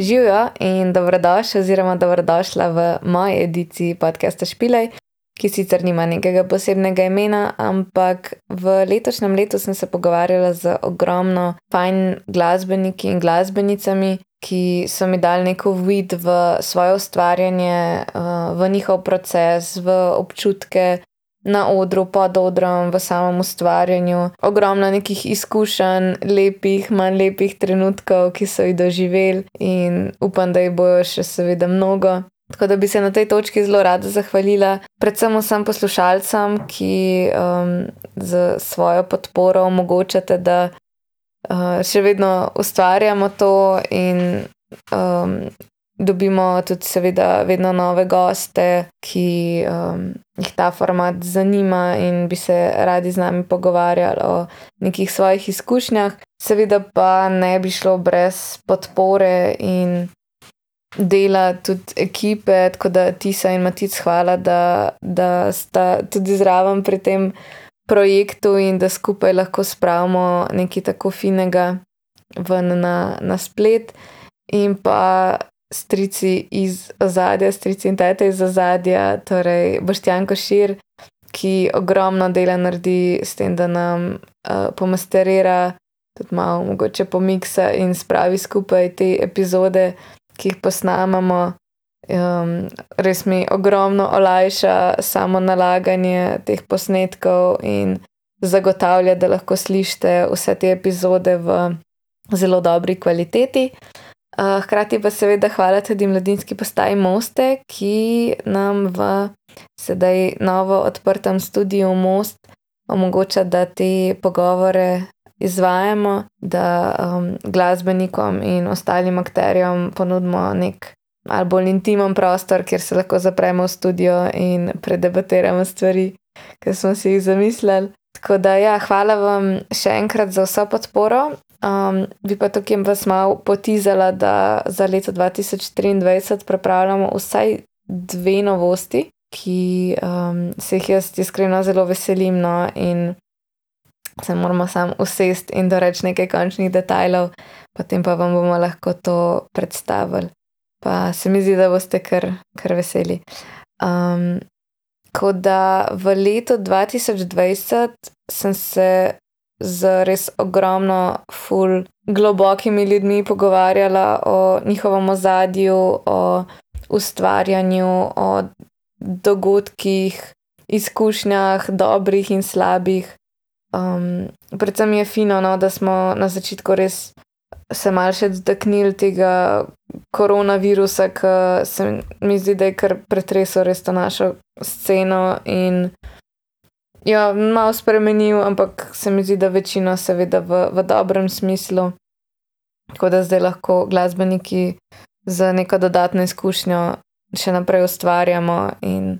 Živijo in dobrodošli, oziroma dobrodošla v moji ediciji podcasta Špilej, ki sicer nima nekega posebnega imena, ampak v letošnjem letu sem se pogovarjala z ogromno fajn glasbeniki in glasbenicami, ki so mi dali neko vid v svoje ustvarjanje, v njihov proces, v občutke, na odru, pod odrom, v samem ustvarjanju, ogromno nekih izkušenj, lepih, manj lepih trenutkov, ki so jih doživeli, in upam, da jih bojo še seveda mnogo. Tako da bi se na tej točki zelo rada zahvalila predvsem vsem poslušalcem, ki um, z svojo podporo omogočate, da uh, še vedno ustvarjamo to in um, dobimo tudi, seveda, vedno nove goste, ki um, jih ta format zanima in bi se radi z nami pogovarjali o nekih svojih izkušnjah. Seveda pa ne bi šlo brez podpore in dela tudi ekipe, tako da Tisa in Matic, hvala, da, da sta tudi zraven pri tem projektu in da skupaj lahko spravimo nekaj tako finega ven na, na splet. In pa strici iz ozadja, strici in tete iz ozadja, torej Boštjan Košir, ki ogromno dela naredi s tem, da nam uh, pomasterira, tudi malo mogoče pomiksa in spravi skupaj te epizode, ki jih posnamemo. Um, res mi ogromno olajša samo nalaganje teh posnetkov in zagotavlja, da lahko slišite vse te epizode v zelo dobri kvaliteti. Uh, hkrati pa seveda hvala tudi mladinski postaji Moste, ki nam v sedaj novo odprtem studiu Most omogoča, da te pogovore izvajamo, da um, glasbenikom in ostalim akterjem ponudimo nek ali bolj intimen prostor, kjer se lahko zapremo v studio in predebatiramo stvari, ki smo si jih zamislili. Tako da, ja, hvala vam še enkrat za vso podporo. Um, bi pa tukaj vas malo potizala, da za leto 2023 pripravljamo vsaj dve novosti, ki um, se jih jaz iskreno zelo veselim. No, in se moramo sam usesti in doreči nekaj končnih detajlov, potem pa vam bomo lahko to predstavili. Pa se mi zdi, da boste kar, kar veseli. Um, Tako da v letu 2020 sem se z res ogromno, ful, globokimi ljudmi pogovarjala o njihovem ozadju, o ustvarjanju, o dogodkih, izkušnjah, dobrih in slabih. Um, predvsem je fino, no, da smo na začetku res se malce dotaknili tega koronavirusa, ki se mi zdi, da je kar pretresel res to našo sceno in ja, malo spremenil, ampak se mi zdi, da večino seveda v, v dobrem smislu. Tako da zdaj lahko glasbeniki z neko dodatno izkušnjo še naprej ustvarjamo in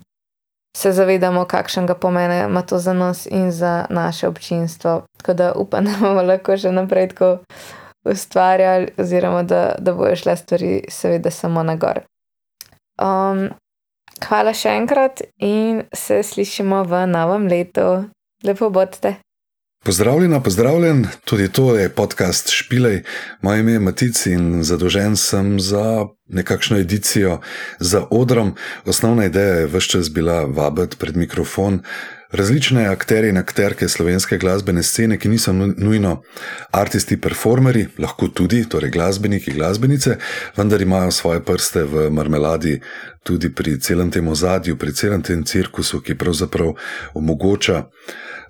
se zavedamo, kakšen ga pomene ima to za nas in za naše občinstvo. Tako da upam, da bomo lahko še naprej tako ustvarjali, oziroma da, da bojo šle stvari, seveda, samo na gor. Um, hvala še enkrat in se slišimo v novem letu. Lepo bodite. Pozdravljena, pozdravljen, tudi to je podcast Špilej. Moje ime je Matic in zadolžen sem za nekakšno edicijo za odrom. Osnovna ideja je vse čas bila vabiti pred mikrofon različne akterje in akterke slovenske glasbene scene, ki niso nujno aristi, performeri, lahko tudi, torej glasbeniki, glasbenice, vendar imajo svoje prste v marmeladi tudi pri celem tem ozadju, pri celem tem cirkusu, ki pravzaprav omogoča.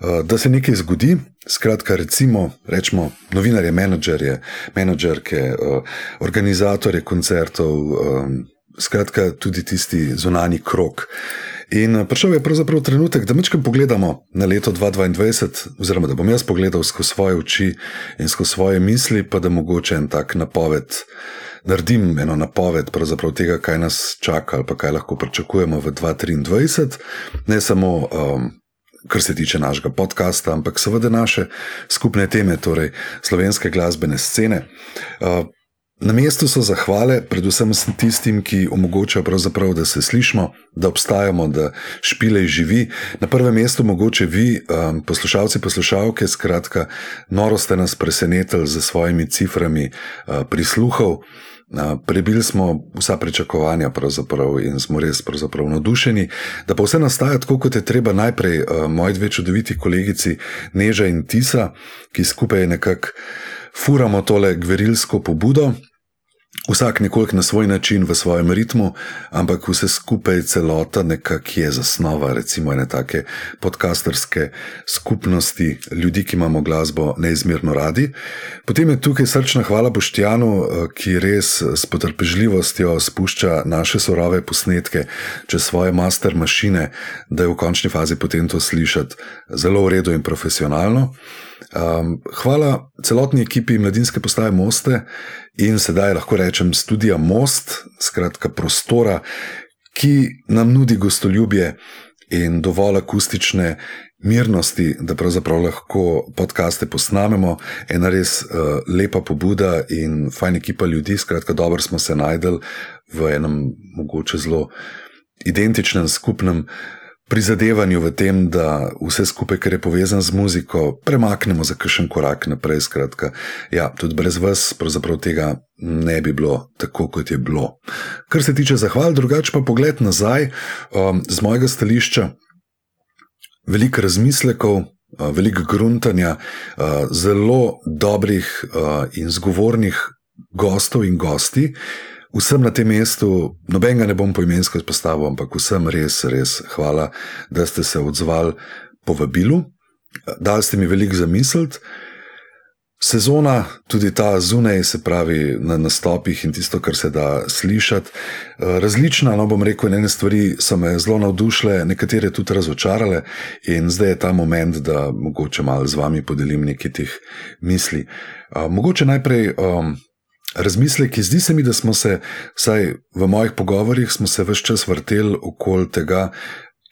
Eh, da se nekaj zgodi, skratka, recimo, rečemo, novinarje, menedžerje, menedžerke, eh, organizatorje koncertov, eh, skratka, tudi tisti zunani krok. In eh, prišel je pravzaprav trenutek, da mečkam pogledamo na leto 2022, oziroma da bom jaz pogledal skozi svoje oči in skozi svoje misli, pa da mogoče en tak napoved. Naredim eno napoved tega, kaj nas čaka, ali pa kaj lahko pričakujemo v 2023, ne samo um, kar se tiče našega podcasta, ampak seveda naše skupne teme, torej slovenske glasbene scene. Uh, Na mestu so zahvale, predvsem tistim, ki omogočajo, da se slišimo, da obstajamo, da špilej živi. Na prvem mestu mogoče vi, um, poslušalci, poslušalke, skratka, noro ste nas presenetili z svojimi ciframi uh, prisluhov. Prebili smo vsa pričakovanja in smo res navdušeni, da pa vse nastaja tako, kot je treba. Najprej moji dve čudoviti kolegici Neža in Tisa, ki skupaj nekako furamo tole gverilsko pobudo. Vsak nekoliko na svoj način, v svojem ritmu, ampak vse skupaj, celota, nekako je zasnova, recimo, ene take podcasterske skupnosti ljudi, ki imamo glasbo neizmerno radi. Potem je tukaj srčna hvala Boštjanu, eh, ki res s potrpežljivostjo spušča naše surove posnetke čez svoje master mašine, da je v končni fazi potem to slišati zelo v redu in profesionalno. Um, hvala celotni ekipi Mladinske postaje Moste in sedaj lahko rečem studija Most, skratka prostora, ki nam nudi gostoljubje in dovolj akustične mirnosti, da pravzaprav lahko podkaste posnamemo. Ena res uh, lepa pobuda in fajn ekipa ljudi, skratka, dobro smo se najdel v enem mogoče zelo identičnem skupnem prizadevanju v tem, da vse skupaj, kar je povezano z muziko, premaknemo za kakšen korak naprej. Skratka, ja, tudi brez vas, pravzaprav tega ne bi bilo tako, kot je bilo. Kar se tiče zahval, drugače pa pogled nazaj, um, z mojega stališča, veliko razmislekov. Uh, veliko gruntanja, uh, zelo dobrih uh, in zgovornih gostov in gosti, Vsem na tem mestu, nobenega ne bom poimensko izpostavil, ampak vsem res, res hvala, da ste se odzvali povabilu. Dali ste mi veliko za misliti. Sezona, tudi ta zunaj, se pravi na nastopih in tisto, kar se da slišati, različna. No, bom rekel, ene stvari so me zelo navdušile, nekatere tudi razočarale, in zdaj je ta moment, da mogoče malo z vami podelim nekaj teh misli. Mogoče najprej. Um, razmisleki. Zdi se mi, da smo se, vsaj v mojih pogovorjih, smo se vse čas vrteli okoli tega,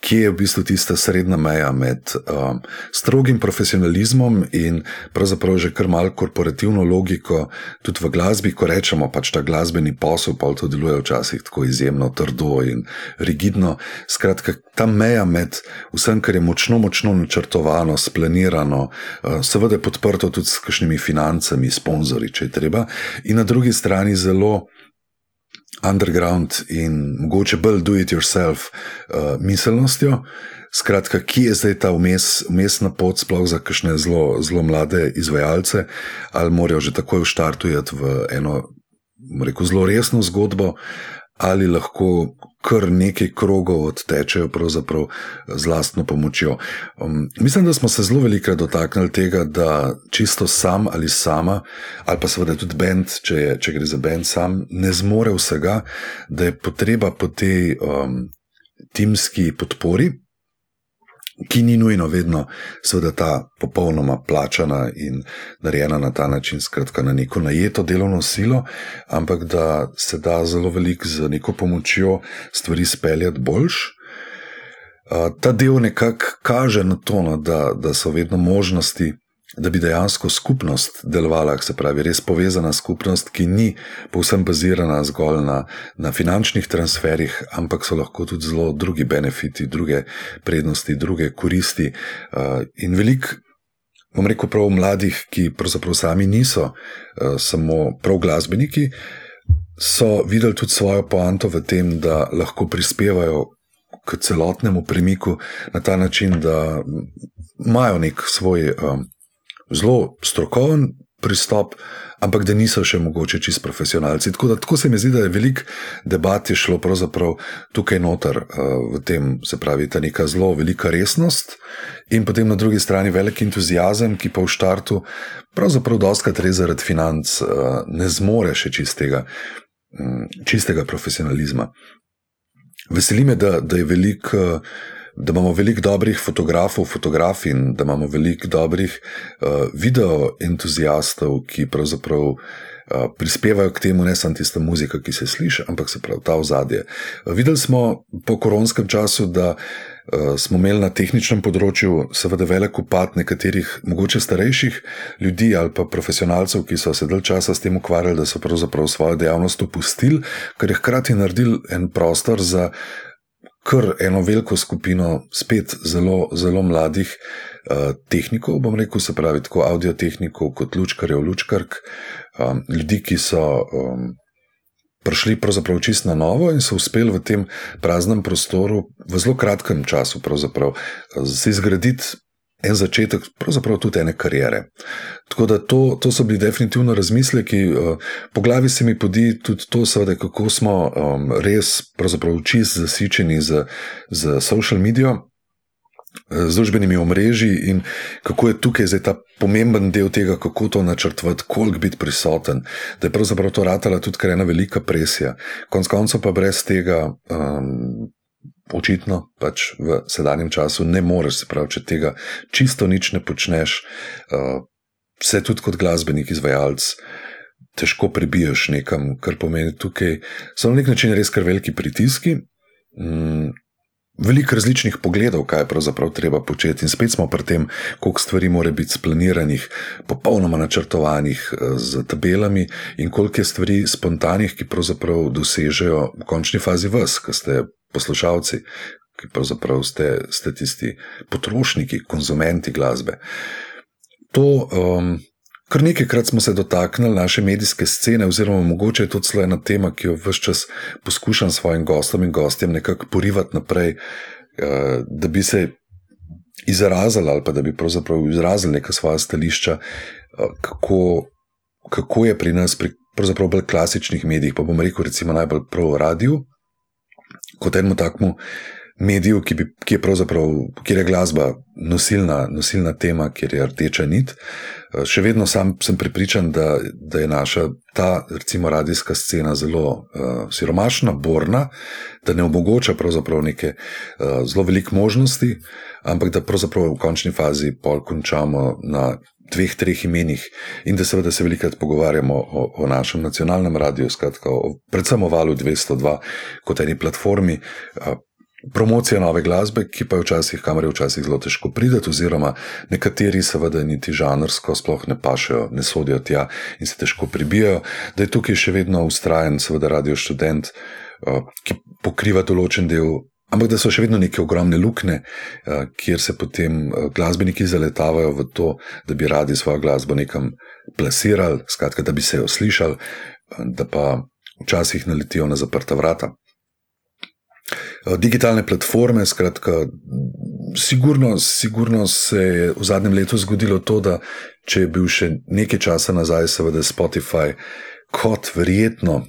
kje je v bistvu tista srednja meja med um, strogim profesionalizmom in pravzaprav že kar malo korporativno logiko, tudi v glasbi, ko rečemo, pač ta glasbeni posel, pa to deluje včasih tako izjemno trdo in rigidno. Skratka, ta meja med vsem, kar je močno, močno načrtovano, splanirano, uh, seveda podprto tudi s kakšnimi financami, sponzorji, če je treba, in na drugi strani zelo underground in mogoče bolj do it yourself uh, miselnostjo. Skratka, kje je zdaj ta umestna pot, sploh za kakšne zelo, zelo mlade izvajalce, ali morajo že takoj v štartu iti v eno, rekel, zelo resno zgodbo, ali lahko kar nekaj krogov odtečejo z lastno pomočjo. Um, mislim, da smo se zelo veliko dotaknili tega, da čisto sam ali sama, ali pa seveda tudi bend, če, če gre za bend sam, ne zmore vsega, da je potreba po tej um, timski podpori ki ni nujno vedno, seveda, ta popolnoma plačana in narejena na ta način, skratka, na neko najeto delovno silo, ampak da se da zelo veliko z neko pomočjo stvari speljati boljš. Ta del nekako kaže na to, no, da, da so vedno možnosti da bi dejansko skupnost delovala, se pravi, res povezana skupnost, ki ni povsem bazirana zgolj na, na finančnih transferih, ampak so lahko tudi zelo drugi benefiti, druge prednosti, druge koristi. Uh, in veliko, bom rekel, prav mladih, ki pravzaprav sami niso uh, samo prav glasbeniki, so videli tudi svojo poanto v tem, da lahko prispevajo. K celotnemu premiku na ta način, da imajo nek svoj um, zelo strokoven pristop, ampak da niso še mogoče čist profesionalci. Tako, da, tako se mi zdi, da je veliko debat je šlo pravzaprav tukaj noter uh, v tem, se pravi, ta neka zelo velika resnost in potem na drugi strani velik entuzijazem, ki pa v štartu pravzaprav doskrat res zaradi financ uh, ne zmore še čistega, um, čistega profesionalizma. Veseli me, da, da je veliko. Da imamo veliko dobrih fotografov, fotografin, da imamo veliko dobrih uh, video entuzijastov, ki pravzaprav uh, prispevajo k temu, ne samo tista muzika, ki se sliši, ampak se pravi ta ozadje. Uh, videli smo po koronskem času, da uh, smo imeli na tehničnem področju seveda velik upad nekaterih, mogoče starejših ljudi ali pa profesionalcev, ki so se dalj časa s tem ukvarjali, da so pravzaprav svojo dejavnost opustili, kar je hkrati naredil en prostor za kar eno veliko skupino, spet zelo, zelo mladih uh, tehnikov, bom rekel, se pravi, tako audio tehnikov kot lučkarjev, lučkark, um, ljudi, ki so um, prišli pravzaprav čisto na novo in so uspeli v tem praznem prostoru v zelo kratkem času se izgraditi en začetek, pravzaprav tudi ene karijere. Tako da to, to so bili definitivno razmisleki. Eh, po glavi se mi podi tudi to, seveda, kako smo um, res čisto zasičeni z, z social medijo. Eh, z družbenimi omrežji in kako je tukaj zdaj ta pomemben del tega, kako to načrtovati, koliko biti prisoten, da je pravzaprav to ratala tudi ena velika presija. Konec koncev pa brez tega um, očitno pač v sedanjem času ne moreš, se pravi, če tega čisto nič ne počneš, uh, se tudi kot glasbenik, izvajalec, težko prebiješ nekam, kar pomeni tukaj. So na nek način res kar veliki pritiski. Mm, Veliko različnih pogledov, kaj je pravzaprav treba početi, in spet smo pri tem, koliko stvari mora biti splaniranih, popolnoma načrtovanih z tabelami, in koliko je stvari spontanih, ki pravzaprav dosežejo v končni fazi vas, ki ste poslušalci, ki pravzaprav ste, ste tisti potrošniki, konzumenti glasbe. To, um, kar nekajkrat smo se dotaknili naše medijske scene, oziroma mogoče je to celo ena tema, ki jo vse čas poskušam svojim gostom in gostjem nekako porivati naprej, uh, da bi se. Izrazili ali pa da bi pravzaprav izrazili neka svoja stališča, uh, kako, kako je pri nas, pri pravzaprav bolj klasičnih medijih, pa bom rekel, recimo najbolj prav v radiju, kot enemu takmu mediju, ki, bi, ki je pravzaprav, kjer je glasba nosilna, nosilna tema, kjer je rdeča nit. Eh, še vedno sam sem prepričan, da, da je naša ta, recimo, radijska scena zelo uh, siromašna, borna, da ne omogoča pravzaprav neke uh, zelo velike možnosti, ampak da pravzaprav v končni fazi pol končamo na dveh, treh imenih, in da seveda se velikokrat pogovarjamo o, o našem nacionalnem radiju, skratka, o, predvsem o valu 202 kot eni platformi. Promocija nove glasbe, ki pa je včasih, kamor je včasih zelo težko priti, oziroma nekateri, seveda, niti žanrsko, sploh ne pašejo, ne sodijo tja in se težko pribijajo, da je tukaj še vedno ustrajen, seveda, radio študent, ki pokriva določen del Ampak da so še vedno neke ogromne luknje, eh, kjer se potem eh, glasbeniki zaletavajo v to, da bi radi svojo glasbo nekam plasirali, skratka, da bi se jo slišali, eh, da pa včasih naletijo na zaprta vrata. Digitalne platforme, skratka, sigurno, sigurno se je v zadnjem letu zgodilo to, da če je bil še nekaj časa nazaj, seveda Spotify kot verjetno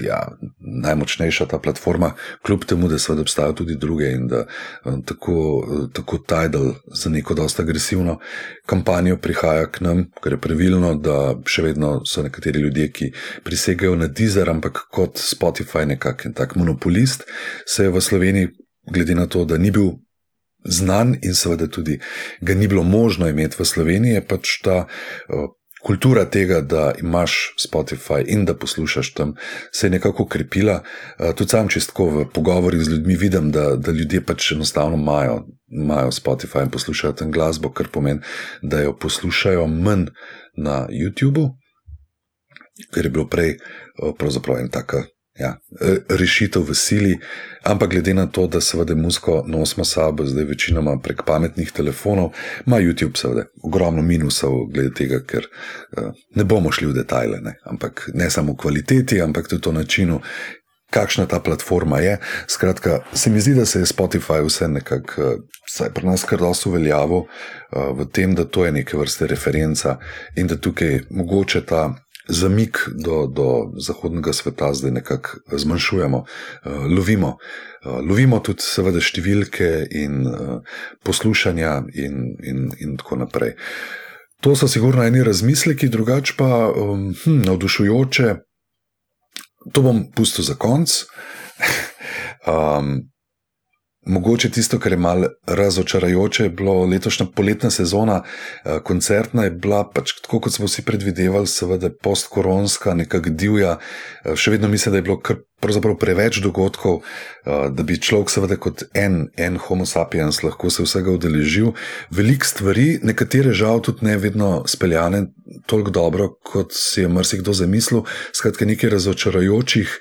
ja, najmočnejša ta platforma, kljub temu, da seveda obstajajo tudi druge in da um, tako, tako Tidal za neko dosta agresivno kampanjo prihaja k nam, kar je pravilno, da še vedno so nekateri ljudje, ki prisegajo na Deezer, ampak kot Spotify, nekakšen tak monopolist, se je v Sloveniji, glede na to, da ni bil. Znan in seveda tudi ga ni bilo možno imeti v Sloveniji, je pač ta uh, kultura tega, da imaš Spotify in da poslušaš tam, se je nekako krepila. Eh, tudi sam čistko v pogovorih z ljudmi vidim, da, da ljudje pač enostavno imajo, imajo Spotify in poslušajo tam glasbo, kar pomeni, da jo poslušajo manj na YouTubu, ker je bilo prej eh, pravzaprav en taka ja, rešitev v sili, ampak glede na to, da seveda muziko nosimo sabo, zdaj večinoma prek pametnih telefonov, ima YouTube seveda ogromno minusov glede tega, ker uh, ne bomo šli v detajle, ne, ampak ne samo v kvaliteti, ampak tudi v načinu. Kakšna ta platforma je? Skratka, se mi zdi, da se je Spotify vse nekako, vsaj pri nas, kar dosto uveljavil v tem, da to je neke vrste referenca in da tukaj mogoče ta zamik do, do zahodnega sveta zdaj nekako zmanjšujemo, uh, lovimo. Uh, lovimo tudi, seveda, številke in uh, poslušanja, in, in, in tako naprej. To so sigurno eni razmisleki, drugače pa um, hm, navdušujoče. To bom pustil za konec. um, Mogoče tisto, kar je malo razočarajoče, je bilo letošnja poletna sezona, eh, koncertna je bila pač tako, kot smo vsi predvidevali, seveda postkoronska, nekako divja. Eh, še vedno mislim, da je bilo kar preveč dogodkov, eh, da bi človek, seveda kot en, en homo sapiens, lahko se vsega udeležil. Veliko stvari, nekatere žal tudi ne vedno speljane toliko dobro, kot si je marsikdo zamislil, skratka nekaj razočarajočih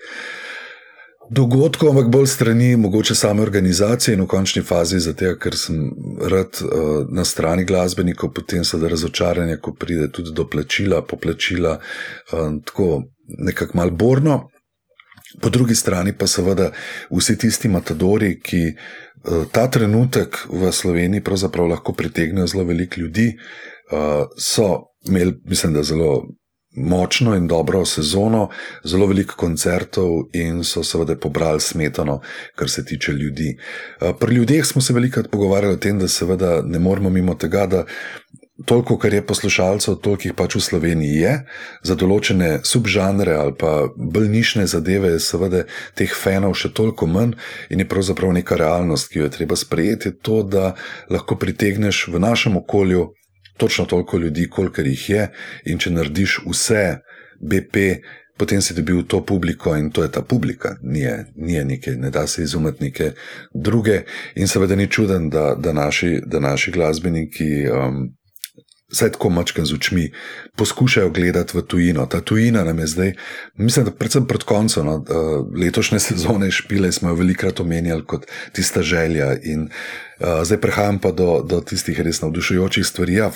dogodkov, ampak bolj strani mogoče same organizacije in v končni fazi zato, ker sem rad uh, na strani glasbenikov, potem se da razočaranje, ko pride tudi do plačila, poplačila, uh, tako nekako malo borno. Po drugi strani pa seveda vsi tisti matadori, ki uh, ta trenutek v Sloveniji pravzaprav lahko pritegnejo zelo veliko ljudi, uh, so imeli, mislim, da zelo močno in dobro sezono, zelo veliko koncertov in so seveda pobrali smetano, kar se tiče ljudi. Uh, pri ljudeh smo se velikokrat pogovarjali o tem, da seveda ne moramo mimo tega, da toliko, kar je poslušalcev, toliko jih pač v Sloveniji je, za določene subžanre ali pa bolnišne zadeve, je seveda teh fanov še toliko manj in je pravzaprav neka realnost, ki jo je treba sprejeti, to, da lahko pritegneš v našem okolju točno toliko ljudi, kolikor jih je, in če narediš vse BP. Potem si dobil to publiko in to je ta publika, ni nekaj, ne da se izumeti neke druge. In seveda ni čuden, da, da, naši, da naši glasbeniki um, vsaj tako mačke z očmi, poskušajo gledati v tujino. Ta tujina nam je zdaj, mislim, da predvsem pred koncem no, eh, letošnje sezone špile smo jo velikrat omenjali kot tista želja. In uh, zdaj prehajam pa do, do tistih res navdušujočih stvari. Ja,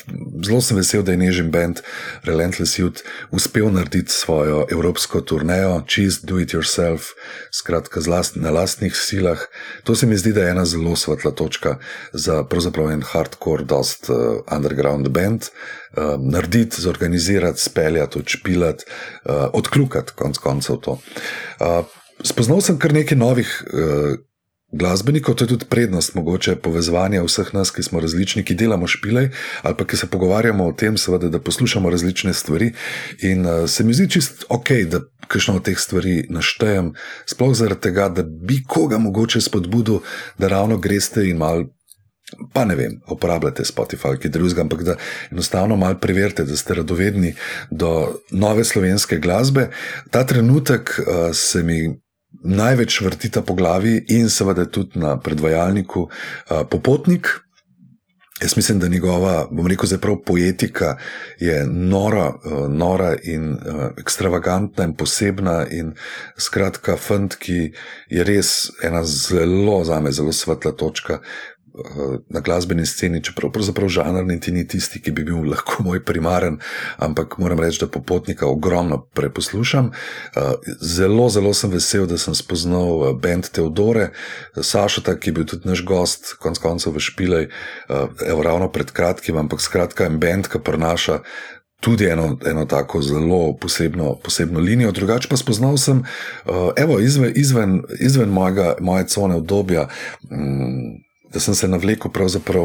zelo sem vesel, da je Nežen Band Relentless Youth uspel narediti svojo evropsko turnejo, Cheese, Do It Yourself, skratka last, na lastnih silah. To se mi zdi, da je ena zelo svetla točka za pravzaprav en hardcore, dost uh, underground band uh, narediti, zorganizirati, speljati, odšpilati, uh, odkljukati, konc koncev to. Uh, spoznal sem kar nekaj novih. Uh, Glasbenikov, to je tudi prednost, mogoče povezovanja vseh nas, ki smo različni, ki delamo špile, ali pa ki se pogovarjamo o tem, seveda, da poslušamo različne stvari. In uh, se mi zdi čist ok, da kakšno od teh stvari naštejem, sploh zaradi tega, da bi koga mogoče spodbudil, da ravno greste in mal pa ne vem, uporabljate Spotify, ki drugega, ampak da enostavno malo preverite, da ste radovedni do nove slovenske glasbe. Ta trenutek uh, se mi. Največ vrtita po glavi in seveda tudi na predvajalniku Popotnik. Jaz mislim, da njegova, bom rekel, zdaj prav poetika je nora, nora in ekstravagantna in posebna in skratka, fant, ki je res ena zelo, za me, zelo svetla točka na glasbeni sceni, čeprav pravzaprav žanr niti ni tisti, ki bi bil lahko moj primaren, ampak moram reči, da popotnika ogromno preposlušam. Eh, zelo, zelo sem vesel, da sem spoznal eh, bend Teodore, Sašota, ki je bil tudi naš gost, konc koncev v Špilej, evo ravno pred kratkim, ampak skratka en bend, ki prenaša. Tudi eno, eno tako zelo posebno, posebno linijo, drugače pa spoznal sem, evo, izven, izven, izven mojega, moje cone obdobja, mm, da sem se navlekel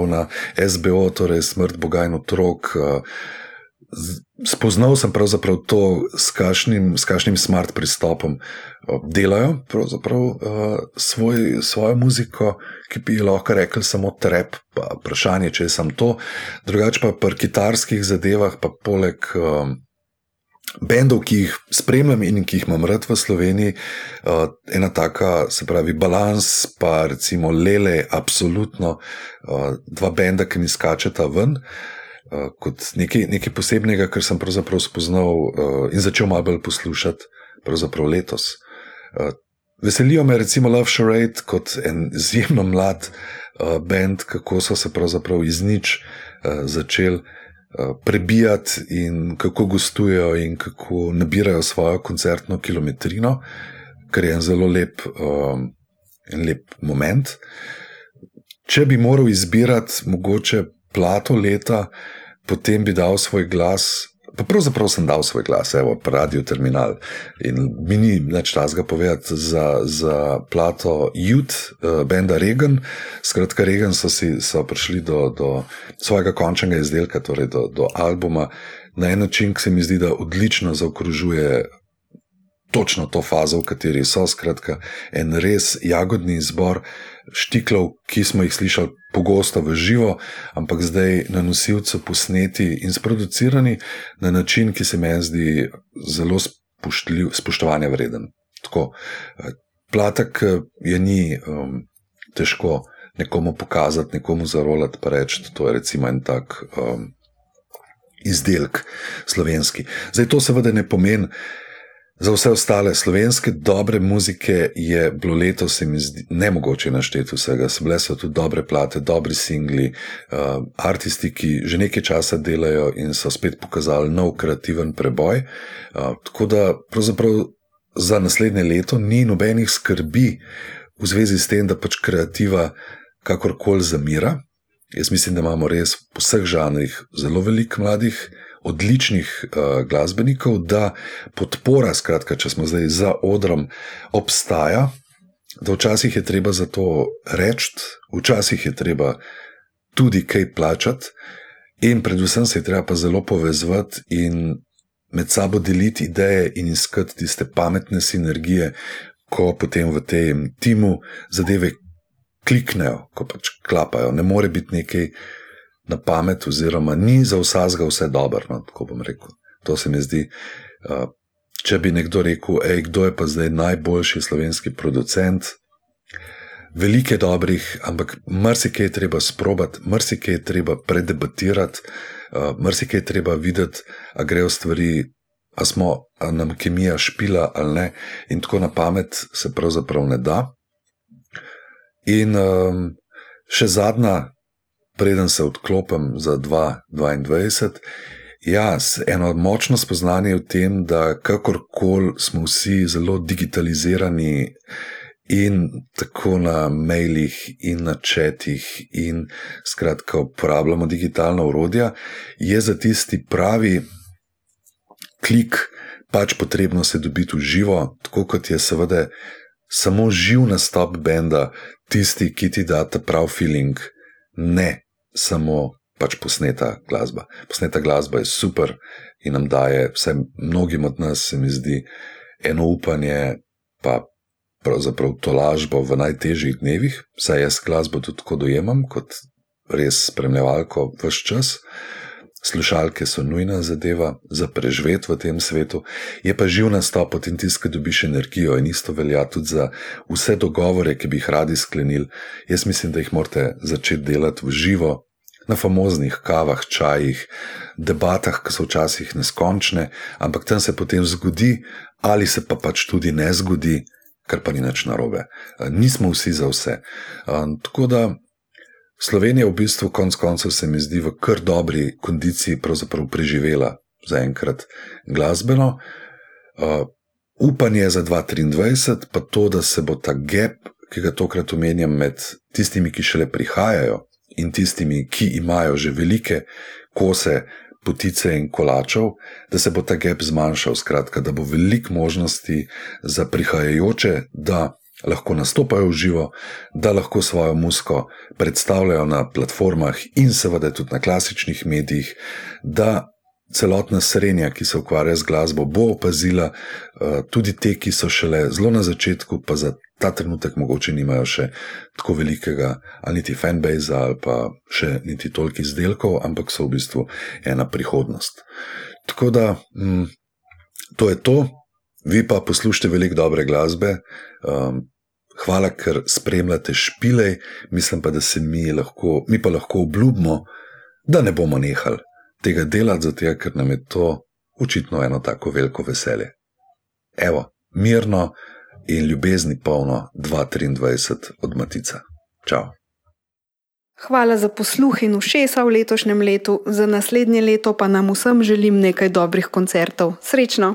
na SBO, torej smrt Boga in otrok. Spoznal sem pravzaprav to, s kakšnim, s kakšnim smart pristopom delajo svoj, svojo muziko, ki bi lahko rekel samo trep, pa vprašanje, če samo to. Drugače pa pri kitarskih zadevah, pa poleg. Uh, bendov, ki jih spremljam in ki jih imam rad v Sloveniji, uh, ena taka, se pravi, balans, pa recimo Lele, absolutno uh, dva benda, ki mi skačeta ven. Uh, kot nekaj, nekaj posebnega, kar sem pravzaprav spoznal uh, in začel malo bolj poslušati, pravzaprav letos. Uh, veselijo me, recimo, Love Charade kot en izjemno mlad uh, bend, kako so se pravzaprav iz nič uh, začeli. Eh, prebijati in kako gostujejo in kako nabirajo svojo koncertno kilometrino, kar je en zelo lep, um, en lep moment. Če bi moral izbirati mogoče plato leta, potem bi dal svoj glas Pa pravzaprav sem dal svoj glas, evo, radio terminal. In mi ni več časa povedati za, za plato Youth, uh, benda Reagan. Skratka, Reagan so, si, so prišli do, do svojega končnega izdelka, torej do, do albuma, na en način, ki se mi zdi, da odlično zaokrožuje točno to fazo, v kateri so. Skratka, en res jagodni izbor štiklov, ki smo jih slišali pogosto v živo, ampak zdaj na nosilcu posneti in sproducirani na način, ki se meni zdi zelo spoštovanja vreden. Tako, eh, platek eh, je ni um, težko nekomu pokazati, nekomu zarolati, pa reči, to je recimo en tak. Um, Izdelek slovenski. Zdaj, to seveda ne pomeni, Za vse ostale slovenske dobre muzike je bilo letos, se mi zdi, ne mogoče našteti vsega. Bile so tudi dobre plate, dobri singli, uh, aristi, ki že nekaj časa delajo in so spet pokazali nov kreativen preboj. Uh, tako da pravzaprav za naslednje leto ni nobenih skrbi v zvezi s tem, da pač kreativa kakorkoli zamira. Jaz mislim, da imamo res v vseh žanrih zelo veliko mladih, odličnih uh, glasbenikov, da podpora, skratka, če smo zdaj za odrom, obstaja. Da včasih je treba za to reči, včasih je treba tudi kaj plačati, in predvsem se je treba pa zelo povezati in med sabo deliti ideje in iskati tiste pametne sinergije, ko potem v tem timu zadeve kliknejo, ko pač klapajo. Ne more biti nekaj na pamet, oziroma ni za vsega vse dobro. No, tako bom rekel. To se mi zdi. Če bi nekdo rekel, hej, kdo je pa zdaj najboljši slovenski producent. Veliko je dobrih, ampak marsikaj je treba sprobati, marsikaj je treba predebatirati, marsikaj je treba videti, a grejo stvari, a smo a nam kemija špila ali ne, in tako na pamet se pravzaprav ne da. In um, še zadnja, preden se odklopim za 2022. Ja, eno močno spoznanje v tem, da kakorkoli smo vsi zelo digitalizirani in tako na mailih, in na četih, in skratka, uporabljamo digitalna urodja, je za tisti pravi klik pač potrebno se dobiti v živo, tako kot je seveda samo živ nastop benda, tisti, ki ti da ta prav feeling, ne samo pač posneta glasba. Posneta glasba je super in nam daje, vsem mnogim od nas, se mi zdi, eno upanje, pa pravzaprav to lažbo v najtežjih dnevih, saj jaz glasbo tudi tako dojemam, kot res spremljevalko vse čas. Slušalke so nujna zadeva za preživeti v tem svetu, je pa živ nastop in tisti, ki dobiš energijo, in isto velja tudi za vse dogovore, ki bi jih radi sklenili. Jaz mislim, da jih morate začeti delati v živo, na famoznih kavah, čajih, debatah, ki so včasih neskončne, ampak tam se potem zgodi, ali se pa pač tudi ne zgodi, kar pa ni nič narobe. Nismo vsi za vse. Tako da Slovenija v bistvu, konec koncev, se mi zdi v kar dobri kondiciji, pravzaprav preživela zaenkrat glasbeno. Uh, upanje za 2023, pa to, da se bo ta gap, ki ga tokrat omenjam, med tistimi, ki šele prihajajo in tistimi, ki imajo že velike kose potice in kolačev, da se bo ta gap zmanjšal, skratka, da bo veliko možnosti za prihajajoče, da lahko nastopajo v živo, da lahko svojo muziko predstavljajo na platformah in seveda tudi na klasičnih medijih, da celotna srednja, ki se ukvarja z glasbo, bo opazila uh, tudi te, ki so šele zelo na začetku, pa za ta trenutek mogoče nimajo še tako velikega, ali niti fanbase, ali pa še niti toliko izdelkov, ampak so v bistvu ena prihodnost. Tako da mm, to je to. Vi pa poslušate veliko dobre glasbe. Um, hvala, ker spremljate špilej, mislim pa, da se mi lahko, mi pa lahko obljubimo, da ne bomo nehali tega delati, zato ker nam je to očitno eno tako veliko veselje. Evo, mirno in ljubezni polno 2023 od Matica. Čau. Hvala za posluh in všesa v letošnjem letu, za naslednje leto pa nam vsem želim nekaj dobrih koncertov. Srečno!